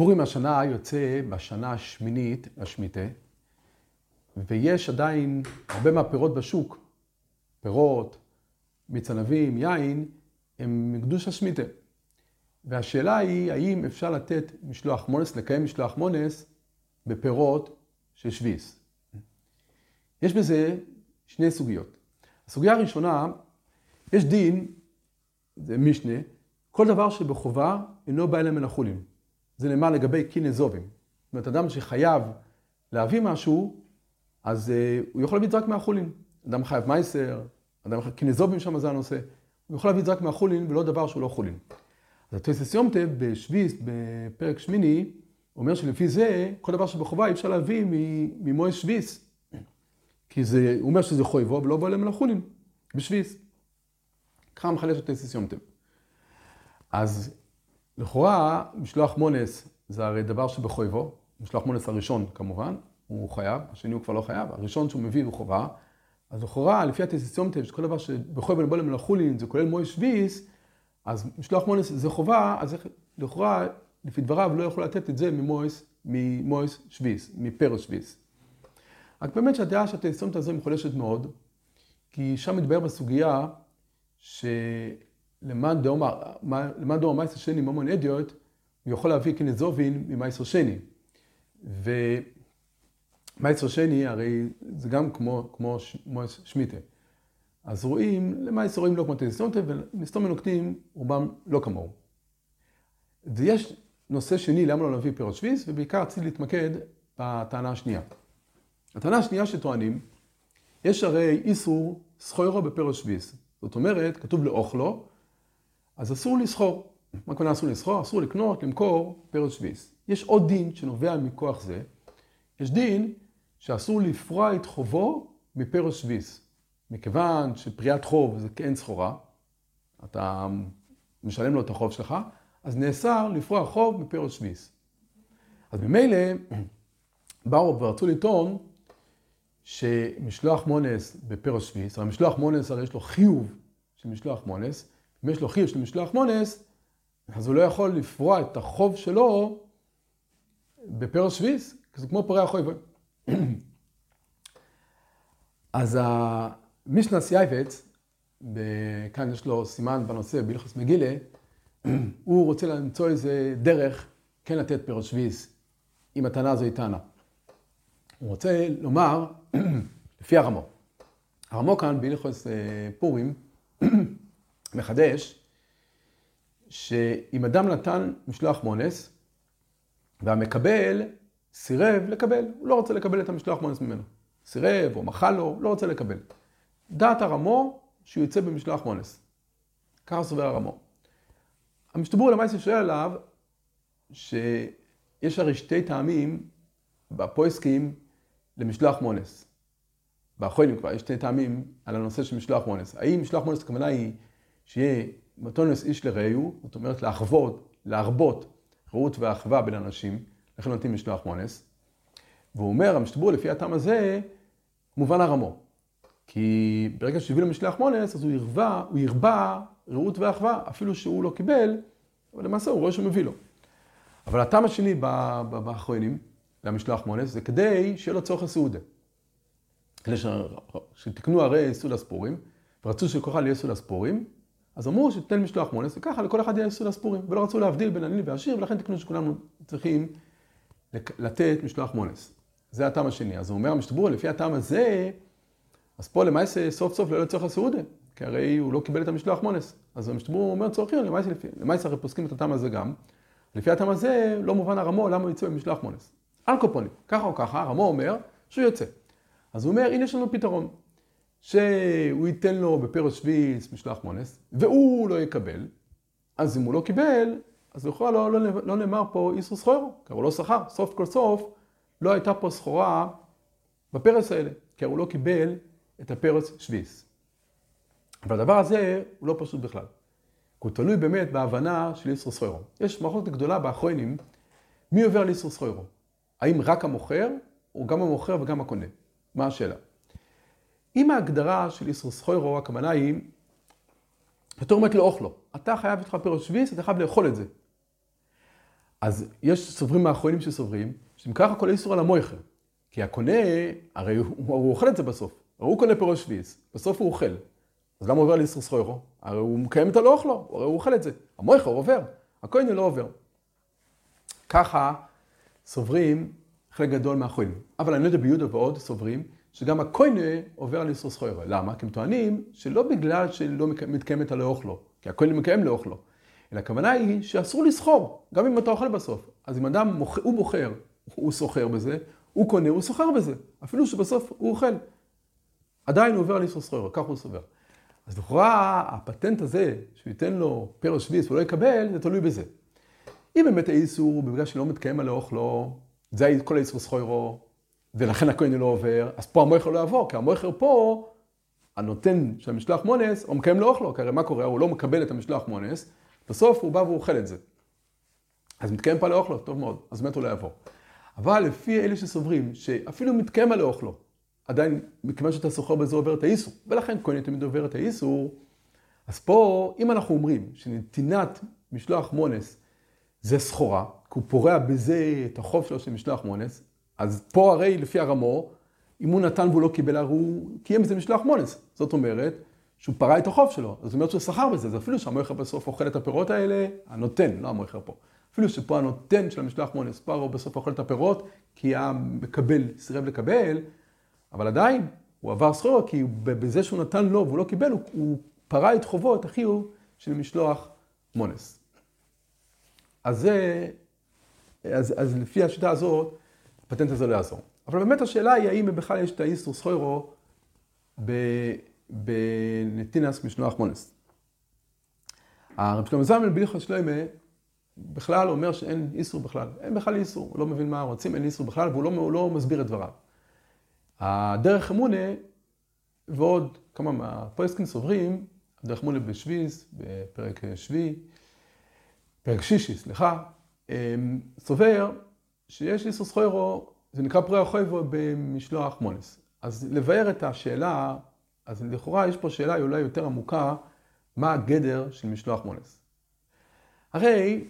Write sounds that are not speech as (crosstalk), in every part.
פורים השנה יוצא בשנה השמינית, השמיטה, ויש עדיין הרבה מהפירות בשוק, פירות, מיץ ענבים, יין, הם מקדוש השמיטה. והשאלה היא, האם אפשר לתת משלוח מונס, לקיים משלוח מונס בפירות של שביס. יש בזה שני סוגיות. הסוגיה הראשונה, יש דין, זה משנה, כל דבר שבחובה אינו בא אליהם מן החולין. זה נאמר לגבי קינא זובים. זאת אומרת, אדם שחייב להביא משהו, אז uh, הוא יכול להביא את זה רק מהחולין. אדם חייב מייסר, אדם חייב קינא זובים שם זה הנושא. הוא יכול להביא את זה רק מהחולין ולא דבר שהוא לא חולין. אז הטייסס יומטב בשביס, בפרק שמיני, אומר שלפי זה, כל דבר שבחובה אי אפשר להביא ממועד שביס. כי זה, הוא אומר שזה חויבו ולא בא להם לחולין, בשביס. ככה מחלש את טייסס יומטב. אז לכאורה, משלוח מונס זה הרי דבר שבחויבו, משלוח מונס הראשון כמובן, הוא חייב, השני הוא כבר לא חייב, הראשון שהוא מביא הוא חובה. אז לכאורה, לפי הטייסס שכל דבר שבחויבו לבוא לחולין, זה כולל מועד שביס, אז משלוח מונס זה חובה, אז לכאורה, לפי דבריו, לא יכול לתת את זה ממויס, ממויס שביס, מפרס שביס. רק באמת שהדעה הטייסטומת הזו מחולשת מאוד, כי שם מתבהר בסוגיה שלמען דור המייסר שני ממון אדיוט, הוא יכול להביא כנזובין ממייסר שני. ומייסר שני הרי זה גם כמו, כמו שמיטה. אז רואים, למעשה רואים לא כמו טלסטומטה, ומסתום מנוקטים רובם לא כמוהו. ויש נושא שני, למה לא להביא פירות שביס, ובעיקר רציתי להתמקד בטענה השנייה. הטענה השנייה שטוענים, יש הרי איסור סחוירו בפירות שביס. זאת אומרת, כתוב לאוכלו, אז אסור לסחור. מה כמובן אסור לסחור? אסור לקנות, למכור פירות שביס. יש עוד דין שנובע מכוח זה. יש דין שאסור לפרוע את חובו מפירות שביס. מכיוון שפריעת חוב זה כאין סחורה, אתה משלם לו את החוב שלך, אז נאסר לפרוע חוב מפירות שביס. אז ממילא (clears throat) באו ורצו לטעון שמשלוח מונס בפירות שביס, הרי משלוח מונס הרי יש לו חיוב של משלוח מונס, אם יש לו חיוב של משלוח מונס, אז הוא לא יכול לפרוע את החוב שלו בפירות שביס, כי זה כמו פורע חוב. (clears throat) אז מישנה סייבץ, כאן יש לו סימן בנושא בהלכוס מגילה, (clears throat) הוא רוצה למצוא איזה דרך כן לתת פירוש שביס, אם הטענה הזו היא טענה. הוא רוצה לומר, (clears throat) לפי הרמו. הרמו כאן בהלכוס אה, פורים מחדש, שאם אדם נתן משלוח מונס, והמקבל סירב לקבל, הוא לא רוצה לקבל את המשלוח מונס ממנו. סירב או מחל לו, לא רוצה לקבל. דעת הרמו שהוא יוצא במשלוח מונס. ככה סובר הרמו. המשתבור למעשה שואל עליו שיש הרי שתי טעמים בפויסקים למשלוח מונס. באחרונים כבר יש שתי טעמים על הנושא של משלוח מונס. האם משלוח מונס הכוונה היא שיהיה מתונס איש לרעהו, זאת אומרת להחוות, להרבות רעות ואחווה בין אנשים, לכן נותנים משלוח מונס. והוא אומר, המשתבור לפי הטעם הזה, מובן הרמו. כי ברגע שהביא לו משלח מונס, אז הוא ירבה, הוא ירבה רעות ואחווה, אפילו שהוא לא קיבל, אבל למעשה הוא רואה שהוא מביא לו. אבל הטעם השני באחרונים, למשלח מונס, זה כדי שיהיה לו צורך הסעודה. כדי שתקנו הרי סעודה ספורים, ורצו שכל אחד יהיה סעודה ספורים, אז אמרו שתתן משלוח מונס, וככה לכל אחד יהיה סעודה ספורים, ולא רצו להבדיל בין עני ועשיר, ולכן תקנו שכולנו צריכים לתת משלוח מונס. זה הטעם השני. אז הוא אומר, המשתבור, לפי הטעם הזה, אז פה למעשה סוף סוף לא לצורך הסעודה, כי הרי הוא לא קיבל את המשלוח מונס. אז המשתבור אומר צורכים, למעשה הרי פוסקים את הטעם הזה גם. לפי הטעם הזה לא מובן הרמו למה הוא יצא במשלוח מונס. על ככה או ככה, הרמו אומר שהוא יוצא. אז הוא אומר, הנה יש לנו פתרון. שהוא ייתן לו בפרס שוויץ משלוח מונס, והוא לא יקבל, אז אם הוא לא קיבל, אז לכאורה לא, לא, לא נאמר פה איסור סחור, כי הוא לא שכר. סוף כל סוף לא הייתה פה סחורה בפרס האלה, כי הוא לא קיבל את הפרץ שוויס. אבל הדבר הזה הוא לא פשוט בכלל. הוא תלוי באמת בהבנה של איסור סחוירו. יש מחלוקת גדולה באחרונים, מי עובר לאיסור סחוירו? האם רק המוכר, או גם המוכר וגם הקונה? מה השאלה? אם ההגדרה של איסור סחוירו, הכוונה היא, יותר אומרת לאוכלו. אתה חייב איתך פרץ שוויס, אתה חייב לאכול את זה. אז יש סוברים האחרונים שסוברים, שאם ככה כל האיסור על המויכר. כי הקונה, הרי הוא, הוא אוכל את זה בסוף. הרי הוא קונה פירות שביעיס, בסוף הוא אוכל. אז למה הוא עובר לאיסור סחוירו? הרי הוא מקיים את הלא אוכלו, הרי הוא אוכל את זה. המויכר עובר, הכהן לא עובר. ככה סוברים חלק גדול מהאחרונים. אבל אני לא יודע ביהודה ועוד סוברים שגם הכהן עובר לאיסור סחוירו. למה? כי הם טוענים שלא בגלל שלא מתקיים את הלא אוכלו, כי הכהן מקיים לא אוכלו. אלא הכוונה היא שאסור לסחור, גם אם אתה אוכל בסוף. אז אם אדם, מוכ... הוא בוחר, הוא סוחר בזה, הוא קונה, הוא סוחר בזה. אפילו שבסוף הוא אוכל. עדיין הוא עובר על איסור סחור, כך הוא סובר. אז לכאורה הפטנט הזה, שהוא ייתן לו פר שביס ולא יקבל, זה תלוי בזה. אם באמת האיסור, בגלל שלא מתקיים על האוכלו, זה כל האיסור סחוירו, ולכן הכהן לא עובר, אז פה המויכר לא יעבור, כי המויכר פה, הנותן של המשלוח מונס, הוא מקיים לאוכלו, כי הרי מה קורה? הוא לא מקבל את המשלוח מונס, בסוף הוא בא והוא אוכל את זה. אז מתקיים פה לאוכלו, טוב מאוד, אז באמת הוא לא יעבור. אבל לפי אלה שסוברים, שאפילו מתקיים על לאוכלו, עדיין, מכיוון שאתה סוחר בזה עובר את האיסור, ולכן כהן תמיד עובר את האיסור, אז פה, אם אנחנו אומרים שנתינת משלוח מונס זה סחורה, כי הוא פורע בזה את החוב שלו של משלוח מונס, אז פה הרי לפי הרמו, אם הוא נתן והוא לא קיבל, הרי הוא קיים בזה משלוח מונס. זאת אומרת, שהוא פרע את החוב שלו. זאת אומרת שהוא שכר בזה, זה אפילו שהמויכר בסוף אוכל את הפירות האלה, הנותן, לא המויכר פה. אפילו שפה הנותן של המשלוח מונס, הוא בסוף אוכל את הפירות, כי המקבל סירב לקבל, אבל עדיין, הוא עבר סחורה, כי בזה שהוא נתן לו והוא לא קיבל, הוא, הוא פרע את חובו, את החיוב של משלוח מונס. אז זה, אז, אז לפי השיטה הזאת, הפטנט הזה לא יעזור. אבל באמת השאלה היא, האם בכלל יש את האיסטור סחוירו בנתינס משלוח מונס. הרב שלמה זלמן בהלכות שלמה בכלל אומר שאין איסור בכלל, אין בכלל איסור, הוא לא מבין מה רוצים, אין איסור בכלל, והוא לא, לא מסביר את דבריו. הדרך אמונה ועוד כמה מהפויסקין סוברים, הדרך אמונה בשביס, בפרק שביעי, פרק שישי, סליחה, סובר שיש איסור סחוירו, זה נקרא פרי החויבו במשלוח מונס. אז לבאר את השאלה, אז לכאורה יש פה שאלה אולי יותר עמוקה, מה הגדר של משלוח מונס. הרי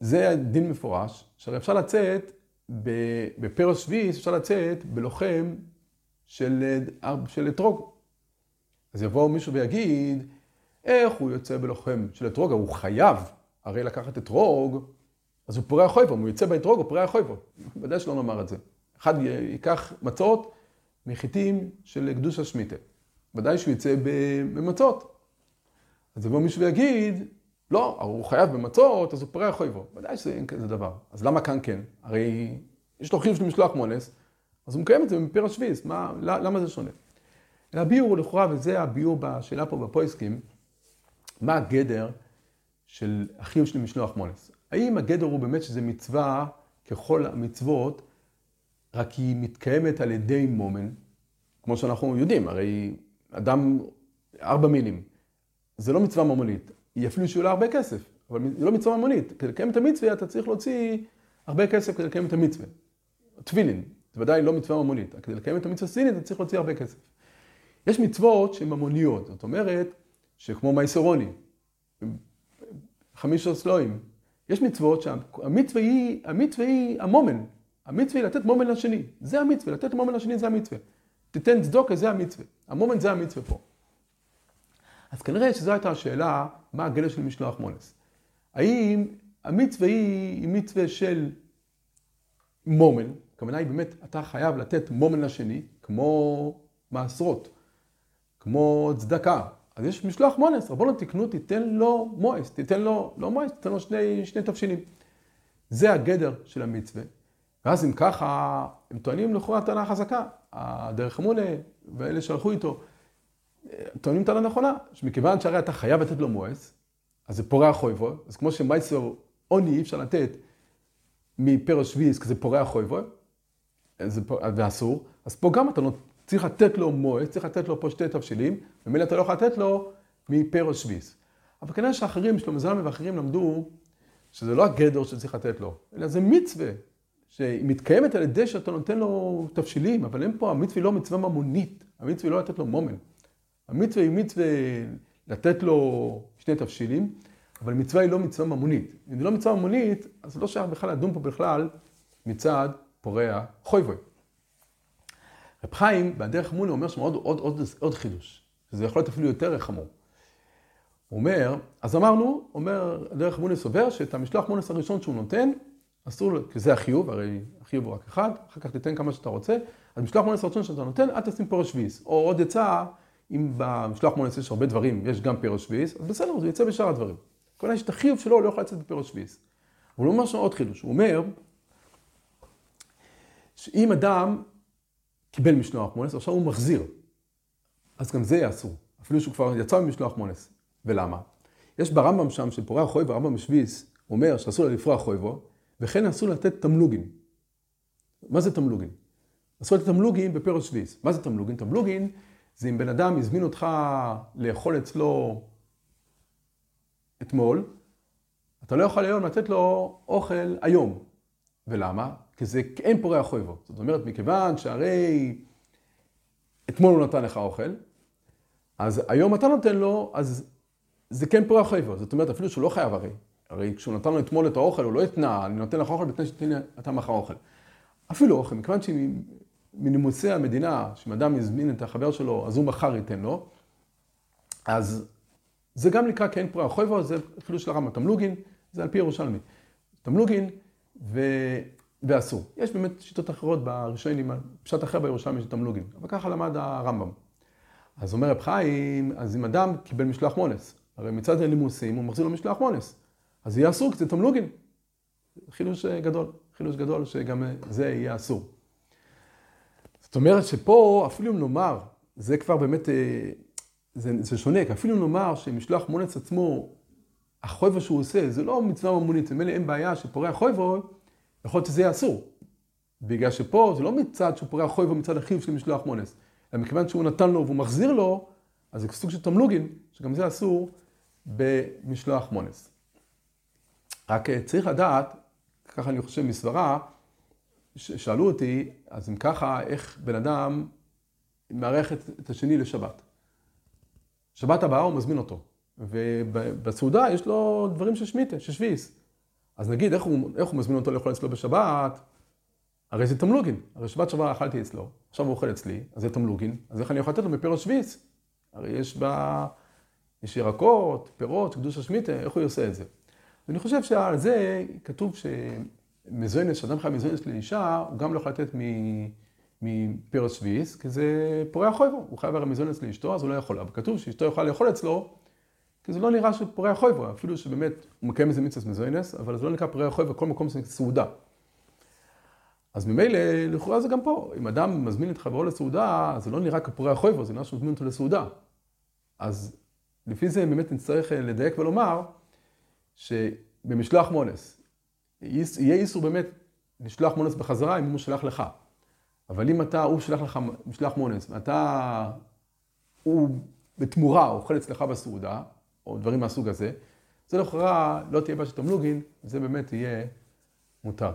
זה דין מפורש, שהרי אפשר לצאת, בפרס שביעיס אפשר לצאת בלוחם של, של אתרוג. אז יבוא מישהו ויגיד, איך הוא יוצא בלוחם של אתרוג? הוא חייב הרי לקחת אתרוג, אז הוא פורע חויבו, אם הוא יוצא באתרוג הוא פורע חויבו. ודאי שלא נאמר את זה. אחד ייקח מצות מחיטים של קדוש השמיטה. ודאי שהוא יצא במצות. אז יבוא מישהו ויגיד, לא, הוא חייב במצות, אז הוא פרע חויבו. ודאי שאין כזה דבר. אז למה כאן כן? הרי יש לו חיוב של משלוח מונס, אז הוא מקיים את זה מפיר השביעיס, מה, למה זה שונה? הביאור הוא לכאורה, וזה הביאור בשאלה פה בפויסקים, מה הגדר של החיוב של משלוח מונס? האם הגדר הוא באמת שזה מצווה ככל המצוות, רק היא מתקיימת על ידי מומן, כמו שאנחנו יודעים, הרי אדם, ארבע מינים, זה לא מצווה ממונית. היא אפילו שעולה הרבה כסף, אבל היא לא מצווה ממונית. כדי לקיים את המצווה אתה צריך להוציא הרבה כסף כדי לקיים את המצווה. טבילין, זה ודאי לא מצווה ממונית. כדי לקיים את המצווה הסינית אתה צריך להוציא הרבה כסף. יש מצוות שהן ממוניות, זאת אומרת שכמו מייסרוני, חמישה סלואים, יש מצוות שהמצווה היא, המצווה היא המומן. המצווה היא לתת מומן לשני. זה המצווה, לתת מומן לשני זה המצווה. תיתן צדוקה זה המצווה. המומן זה המצווה פה. אז כנראה שזו הייתה השאלה, מה הגדר של משלוח מונס. האם המצווה היא, היא מצווה של מומן, הכוונה היא באמת, אתה חייב לתת מומן לשני, כמו מעשרות, כמו צדקה. אז יש משלוח מונס, רבונו תקנו, תיתן לו מואס, תיתן לו, לא מואס, תיתן לו שני, שני תבשילים. זה הגדר של המצווה. ואז אם ככה, הם טוענים לכאורה טענה חזקה. הדרך אמונה ואלה שהלכו איתו, טוענים טענה נכונה, שמכיוון שהרי אתה חייב לתת לו מואס, אז זה פורע חויבו, אז כמו שמייסר עוני אי אפשר לתת מפרש שביעיס, כי זה פורע חויבו, ואסור, אז פה גם אתה צריך לתת לו מועד, צריך לתת לו פה שתי תבשילים, ומילא אתה לא יכול לתת לו מפרש שביעיס. אבל כנראה שאחרים, שלמה זלמן ואחרים למדו שזה לא הגדר שצריך לתת לו, אלא זה מצווה, שהיא מתקיימת על ידי שאתה נותן לו תבשילים, אבל אין פה, המצווה היא לא מצווה ממונית, המצווה היא לא לתת לו מומן. המצווה היא מצווה לתת לו שני תבשילים, אבל מצווה היא לא מצווה ממונית. אם זה לא מצווה ממונית, אז לא שייך בכלל לדון פה בכלל מצד פורע חויבוי. רב חיים, בדרך מוני, אומר שם עוד, עוד, עוד, עוד חידוש, שזה יכול להיות אפילו יותר חמור. הוא אומר, אז אמרנו, אומר, דרך מוני סובר שאת המשלוח מונס הראשון שהוא נותן, אסור כי זה החיוב, הרי החיוב הוא רק אחד, אחר כך תיתן כמה שאתה רוצה, אז משלוח מונס הראשון שאתה נותן, אל תשים פרש ויס. או עוד עצה, אם במשלוח מונס יש הרבה דברים, יש גם פרש ויס, אז בסדר, זה יצא בשאר הדברים. כל יש את החיוב שלו, לא יכול לצאת בפרש ויס. אבל הוא אומר שם עוד חידוש, הוא אומר, שאם אדם קיבל משלוח מונס, עכשיו הוא מחזיר, אז גם זה יהיה אסור, אפילו שהוא כבר יצא ממשלוח מונס. ולמה? יש ברמב"ם שם, שפורע חוי ברמב"ם בשביס, אומר שאסור לה לפרוע חויבו, וכן אסור לתת תמלוגין. מה זה תמלוגין? אסור לתת תמלוגין בפרש שביס. מה זה תמלוגין? תמלוגין זה אם בן אדם הזמין אותך לאכול אצלו אתמול, אתה לא יכול היום לתת לו אוכל היום. ולמה? כי זה אין פורע חויבו. זאת אומרת, מכיוון שהרי אתמול הוא נתן לך אוכל, אז היום אתה נותן לו, אז זה כן פורע חויבו. זאת אומרת, אפילו שהוא לא חייב הרי. הרי כשהוא נתן לו אתמול את האוכל, הוא לא התנה, אני נותן לך אוכל בתנאי שתתן לי אתה מחר אוכל. אפילו אוכל, מכיוון שמנימוסי המדינה, שאם אדם יזמין את החבר שלו, אז הוא מחר ייתן לו, אז זה גם נקרא כן פרע חויבו, זה אפילו של הרמב"ם, תמלוגין, זה על פי ירושלמי. תמלוגין ו... ואסור. יש באמת שיטות אחרות בראשונים, פשט אחר בירושלמי של תמלוגין, אבל ככה למד הרמב"ם. אז אומר רב חיים, אז אם אדם קיבל משלוח מונס, הרי מצד הנימוסים הוא מחזיר לו משלוח מונס. אז יהיה אסור, כי זה תמלוגין. חילוש אה, גדול, חילוש גדול שגם אה, זה יהיה אסור. זאת אומרת שפה, אפילו אם נאמר, זה כבר באמת, אה, זה, זה שונה, כי אפילו אם נאמר שמשלוח מונץ עצמו, החויבו שהוא עושה, זה לא מצווה ממונית, ממילא אין בעיה שפורע חויבו, יכול להיות שזה יהיה אסור. בגלל שפה זה לא מצד שהוא פורע חויבו מצד החיוב של משלוח מונץ, אלא מכיוון שהוא נתן לו והוא מחזיר לו, אז זה סוג של תמלוגין, שגם זה אסור במשלוח מונס. רק אה, צריך לדעת, ככה אני חושב מסברה, שאלו אותי, אז אם ככה, איך בן אדם מארח את השני לשבת? שבת הבאה הוא מזמין אותו, ובסעודה יש לו דברים של שמיטה, של שביס. אז נגיד, איך הוא, איך הוא מזמין אותו לאכול אצלו בשבת? הרי זה תמלוגין. הרי שבת שעברה אכלתי אצלו, עכשיו הוא אוכל אצלי, אז זה תמלוגין, אז איך אני יכול לתת לו מפירות שביס? הרי יש בה, יש ירקות, פירות, קדוש השמיטה, איך הוא עושה את זה? ואני חושב שעל זה כתוב שמזוינס, שאדם חייב מזוינס לאישה, הוא גם לא יכול לתת מפירוס שביעיס, כי זה פורע חויבו, הוא חייב הרי מזוינס לאשתו, אז הוא לא יכול. אבל כתוב שאשתו יכולה לאכול אצלו, כי זה לא נראה שפורע חויבו, אפילו שבאמת הוא מקיים איזה מצווה מזוינס, אבל זה לא נקרא פורע חויבו, כל מקום זה סעודה. אז ממילא, לכאורה זה גם פה. אם אדם מזמין את חברו לסעודה, זה לא נראה כפורע חויבו, זה נראה שהוא מזמין אותו לסעודה. אז לפי זה באמת נצטרך לדייק ולומר, שבמשלוח מונס, יהיה איסור באמת לשלוח מונס בחזרה אם הוא שלח לך. אבל אם אתה, הוא שלח לך משלח מונס, ואתה, הוא בתמורה אוכל אצלך בסעודה, או דברים מהסוג הזה, זה לכאורה לא תהיה בעיה של תמלוגין, זה באמת יהיה מותר.